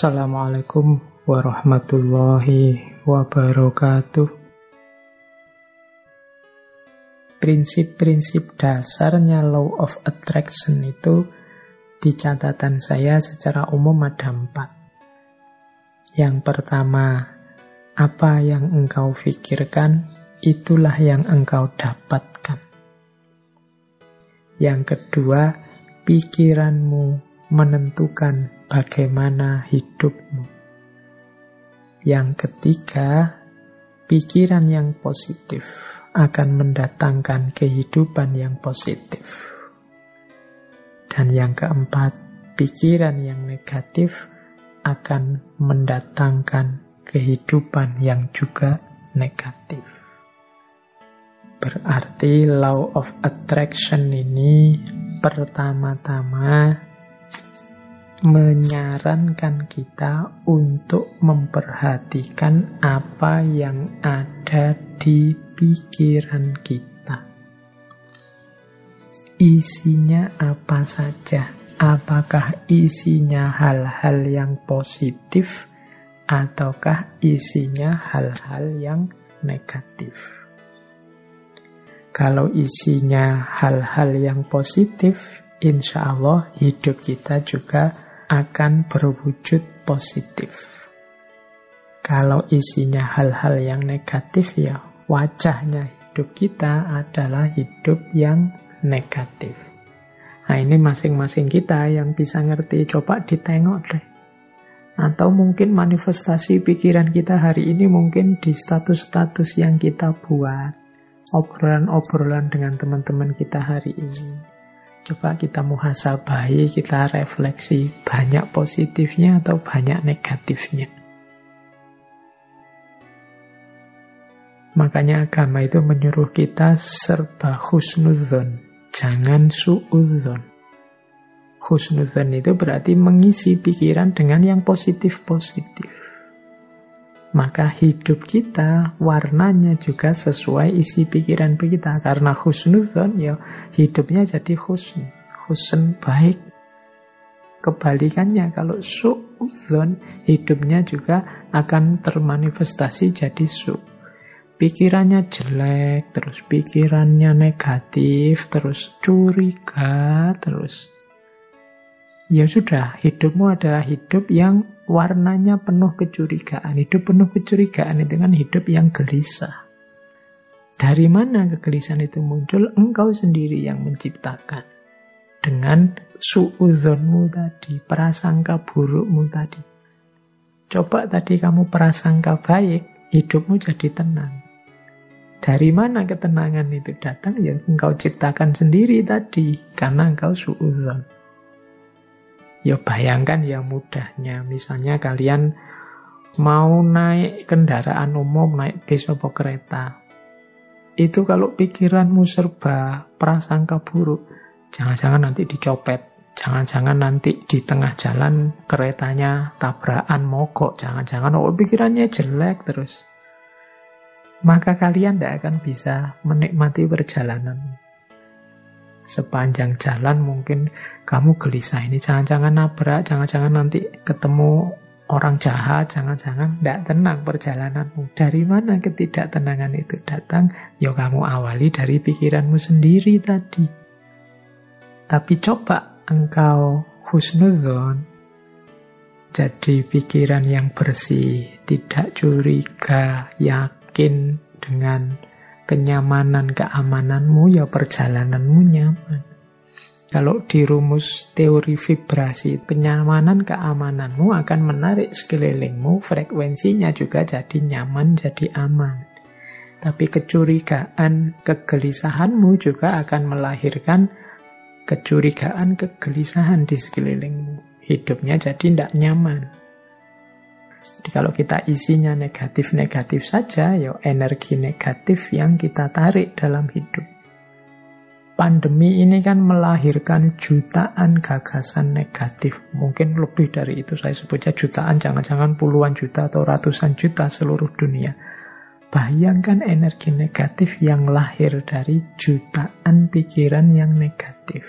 Assalamualaikum warahmatullahi wabarakatuh. Prinsip-prinsip dasarnya law of attraction itu di catatan saya secara umum ada empat. Yang pertama, apa yang engkau pikirkan, itulah yang engkau dapatkan. Yang kedua, pikiranmu menentukan bagaimana hidupmu. Yang ketiga, pikiran yang positif akan mendatangkan kehidupan yang positif. Dan yang keempat, pikiran yang negatif akan mendatangkan kehidupan yang juga negatif. Berarti law of attraction ini pertama-tama menyarankan kita untuk memperhatikan apa yang ada di pikiran kita. Isinya apa saja? Apakah isinya hal-hal yang positif ataukah isinya hal-hal yang negatif? Kalau isinya hal-hal yang positif, insya Allah hidup kita juga akan berwujud positif. Kalau isinya hal-hal yang negatif ya wajahnya hidup kita adalah hidup yang negatif. Nah ini masing-masing kita yang bisa ngerti coba ditengok deh. Atau mungkin manifestasi pikiran kita hari ini mungkin di status-status yang kita buat. Obrolan-obrolan dengan teman-teman kita hari ini Coba kita muhasabahi, kita refleksi banyak positifnya atau banyak negatifnya. Makanya agama itu menyuruh kita serba husnudzon, jangan suudzon. Husnudzon itu berarti mengisi pikiran dengan yang positif-positif maka hidup kita warnanya juga sesuai isi pikiran kita. Karena husnudzon ya hidupnya jadi husn husn baik. Kebalikannya kalau suudzon hidupnya juga akan termanifestasi jadi su. Pikirannya jelek terus pikirannya negatif terus curiga terus. Ya sudah hidupmu adalah hidup yang warnanya penuh kecurigaan. Hidup penuh kecurigaan itu kan hidup yang gelisah. Dari mana kegelisahan itu muncul? Engkau sendiri yang menciptakan. Dengan suudhonmu tadi, prasangka burukmu tadi. Coba tadi kamu prasangka baik, hidupmu jadi tenang. Dari mana ketenangan itu datang? Ya engkau ciptakan sendiri tadi, karena engkau suudhon. Ya bayangkan ya mudahnya, misalnya kalian mau naik kendaraan umum, naik bis atau kereta. Itu kalau pikiranmu serba prasangka buruk, jangan-jangan nanti dicopet. Jangan-jangan nanti di tengah jalan keretanya tabrakan mogok. Jangan-jangan oh pikirannya jelek terus. Maka kalian tidak akan bisa menikmati perjalanan sepanjang jalan mungkin kamu gelisah ini jangan-jangan nabrak, jangan-jangan nanti ketemu orang jahat, jangan-jangan tidak tenang perjalananmu. Dari mana ketidaktenangan itu datang? Ya kamu awali dari pikiranmu sendiri tadi. Tapi coba engkau husnudon, jadi pikiran yang bersih, tidak curiga, yakin dengan kenyamanan, keamananmu, ya perjalananmu nyaman. Kalau di rumus teori vibrasi, kenyamanan, keamananmu akan menarik sekelilingmu, frekuensinya juga jadi nyaman, jadi aman. Tapi kecurigaan, kegelisahanmu juga akan melahirkan kecurigaan, kegelisahan di sekelilingmu. Hidupnya jadi tidak nyaman. Jadi kalau kita isinya negatif-negatif saja, ya energi negatif yang kita tarik dalam hidup. Pandemi ini kan melahirkan jutaan gagasan negatif. Mungkin lebih dari itu saya sebutnya jutaan, jangan-jangan puluhan juta atau ratusan juta seluruh dunia. Bayangkan energi negatif yang lahir dari jutaan pikiran yang negatif.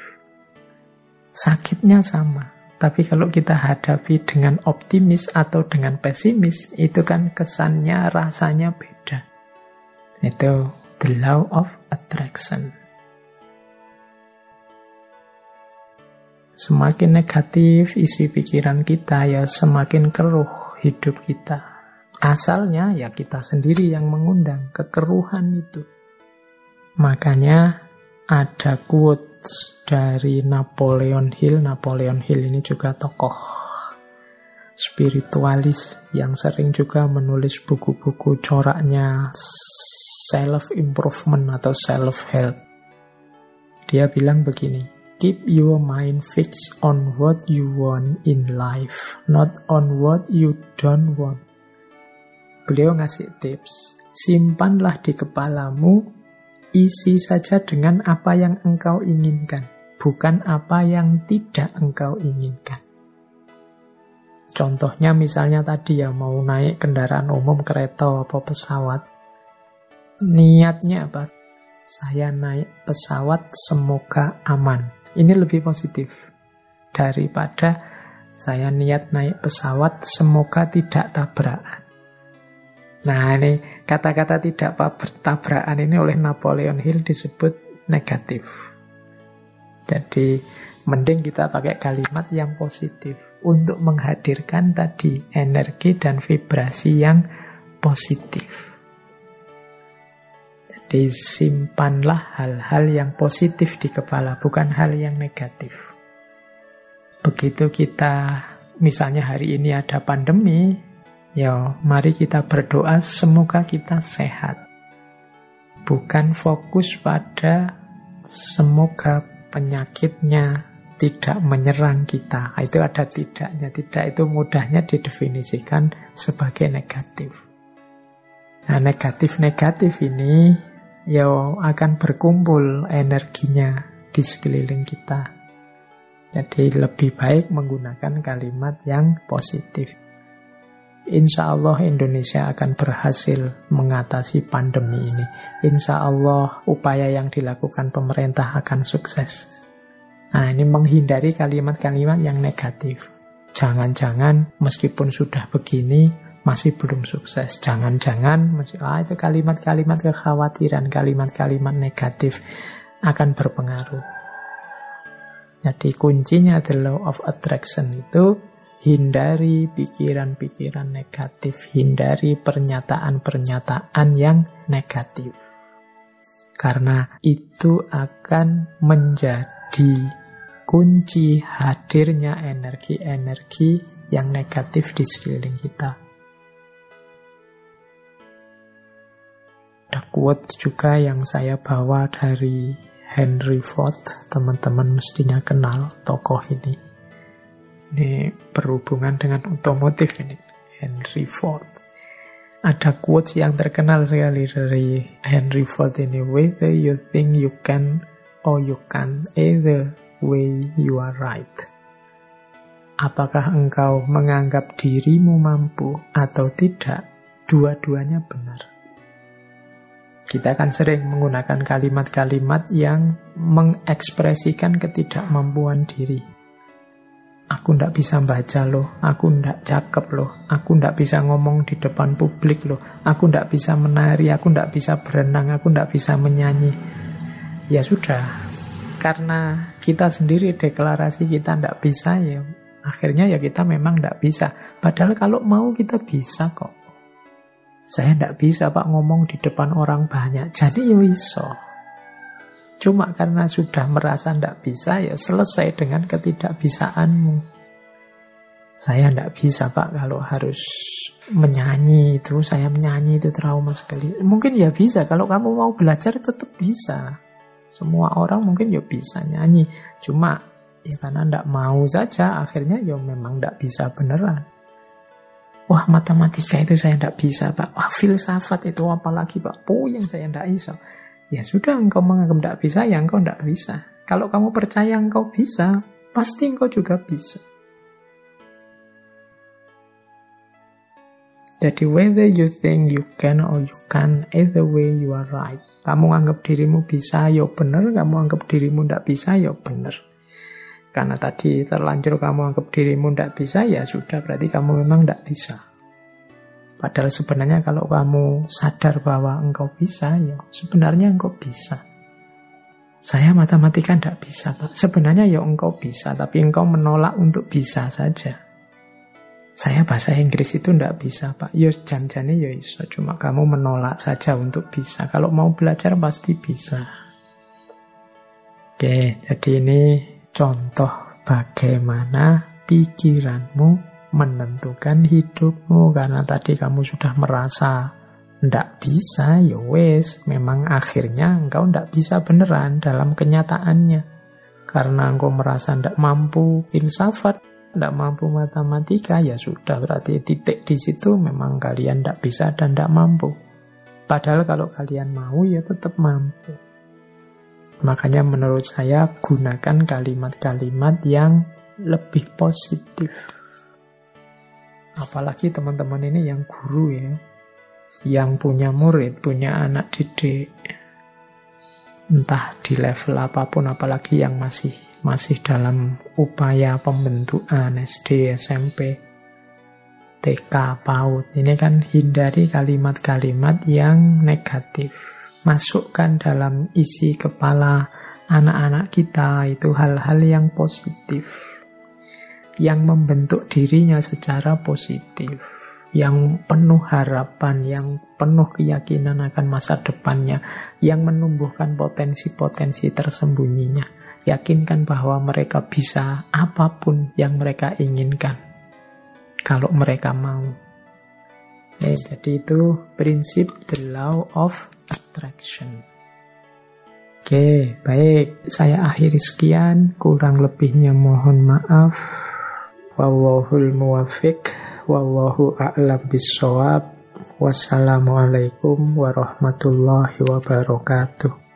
Sakitnya sama, Tapi kalau kita hadapi dengan optimis atau dengan pesimis, itu kan kesannya, rasanya beda. Itu the law of attraction. Semakin negatif isi pikiran kita, ya semakin keruh hidup kita. Asalnya ya kita sendiri yang mengundang kekeruhan itu. Makanya ada quotes dari Napoleon Hill. Napoleon Hill ini juga tokoh spiritualis yang sering juga menulis buku-buku coraknya self improvement atau self help. Dia bilang begini, keep your mind fixed on what you want in life, not on what you don't want. Beliau ngasih tips, simpanlah di kepalamu Isi saja dengan apa yang engkau inginkan, bukan apa yang tidak engkau inginkan. Contohnya misalnya tadi ya mau naik kendaraan umum kereta atau pesawat. Niatnya apa? Saya naik pesawat semoga aman. Ini lebih positif daripada saya niat naik pesawat semoga tidak tabrakan. Nah ini kata-kata tidak bertabrakan ini oleh Napoleon Hill disebut negatif. Jadi mending kita pakai kalimat yang positif untuk menghadirkan tadi energi dan vibrasi yang positif. Jadi simpanlah hal-hal yang positif di kepala, bukan hal yang negatif. Begitu kita, misalnya hari ini ada pandemi, Ya, mari kita berdoa semoga kita sehat. Bukan fokus pada semoga penyakitnya tidak menyerang kita. Itu ada tidaknya. Tidak itu mudahnya didefinisikan sebagai negatif. Nah, negatif-negatif ini ya akan berkumpul energinya di sekeliling kita. Jadi lebih baik menggunakan kalimat yang positif. Insya Allah Indonesia akan berhasil mengatasi pandemi ini. Insya Allah upaya yang dilakukan pemerintah akan sukses. Nah ini menghindari kalimat-kalimat yang negatif. Jangan-jangan meskipun sudah begini masih belum sukses. Jangan-jangan masih ah itu kalimat-kalimat kekhawatiran, kalimat-kalimat negatif akan berpengaruh. Jadi kuncinya the law of attraction itu Hindari pikiran-pikiran negatif, hindari pernyataan-pernyataan yang negatif. Karena itu akan menjadi kunci hadirnya energi-energi yang negatif di sekeliling kita. Ada quote juga yang saya bawa dari Henry Ford, teman-teman mestinya kenal tokoh ini. Ini berhubungan dengan otomotif ini. Henry Ford. Ada quotes yang terkenal sekali dari Henry Ford ini. Whether you think you can or you can, either way you are right. Apakah engkau menganggap dirimu mampu atau tidak, dua-duanya benar. Kita akan sering menggunakan kalimat-kalimat yang mengekspresikan ketidakmampuan diri. Aku ndak bisa baca loh, aku ndak cakep loh, aku ndak bisa ngomong di depan publik loh, aku ndak bisa menari, aku ndak bisa berenang, aku ndak bisa menyanyi. Ya sudah, karena kita sendiri deklarasi kita ndak bisa ya, akhirnya ya kita memang ndak bisa. Padahal kalau mau kita bisa kok. Saya ndak bisa pak ngomong di depan orang banyak, jadi yo ya iso. Cuma karena sudah merasa tidak bisa, ya selesai dengan ketidakbisaanmu. Saya tidak bisa pak kalau harus menyanyi itu, saya menyanyi itu trauma sekali. Mungkin ya bisa, kalau kamu mau belajar tetap bisa. Semua orang mungkin ya bisa nyanyi. Cuma ya karena tidak mau saja, akhirnya ya memang tidak bisa beneran. Wah matematika itu saya tidak bisa pak. Wah filsafat itu apalagi pak. Puyeng saya tidak bisa. Ya sudah, engkau menganggap tidak bisa, ya engkau tidak bisa. Kalau kamu percaya engkau bisa, pasti engkau juga bisa. Jadi whether you think you can or you can, either way you are right. Kamu anggap dirimu bisa, ya benar. Kamu anggap dirimu tidak bisa, ya benar. Karena tadi terlanjur kamu anggap dirimu tidak bisa, ya sudah berarti kamu memang tidak bisa. Padahal sebenarnya kalau kamu sadar bahwa engkau bisa, ya sebenarnya engkau bisa. Saya matematika tidak bisa, Pak. Sebenarnya ya engkau bisa, tapi engkau menolak untuk bisa saja. Saya bahasa Inggris itu tidak bisa, Pak. Yo ya, janjane ya iso, cuma kamu menolak saja untuk bisa. Kalau mau belajar pasti bisa. Oke, jadi ini contoh bagaimana pikiranmu menentukan hidupmu karena tadi kamu sudah merasa ndak bisa ya wes memang akhirnya engkau ndak bisa beneran dalam kenyataannya. Karena engkau merasa ndak mampu filsafat ndak mampu matematika ya sudah berarti titik di situ memang kalian ndak bisa dan ndak mampu. Padahal kalau kalian mau ya tetap mampu. Makanya menurut saya gunakan kalimat-kalimat yang lebih positif. Apalagi teman-teman ini yang guru ya. Yang punya murid, punya anak didik. Entah di level apa pun, apalagi yang masih masih dalam upaya pembentukan SD, SMP, TK, PAUD. Ini kan hindari kalimat-kalimat yang negatif masukkan dalam isi kepala anak-anak kita itu hal-hal yang positif yang membentuk dirinya secara positif yang penuh harapan, yang penuh keyakinan akan masa depannya, yang menumbuhkan potensi-potensi tersembunyinya. Yakinkan bahwa mereka bisa apa pun yang mereka inginkan, kalau mereka mau. Eh, jadi itu prinsip the law of attraction. Oke, baik. Saya akhiri sekian. Kurang lebihnya mohon maaf. Wallahul muwafiq. Wallahu a'lam bisawab. Wassalamualaikum warahmatullahi wabarakatuh.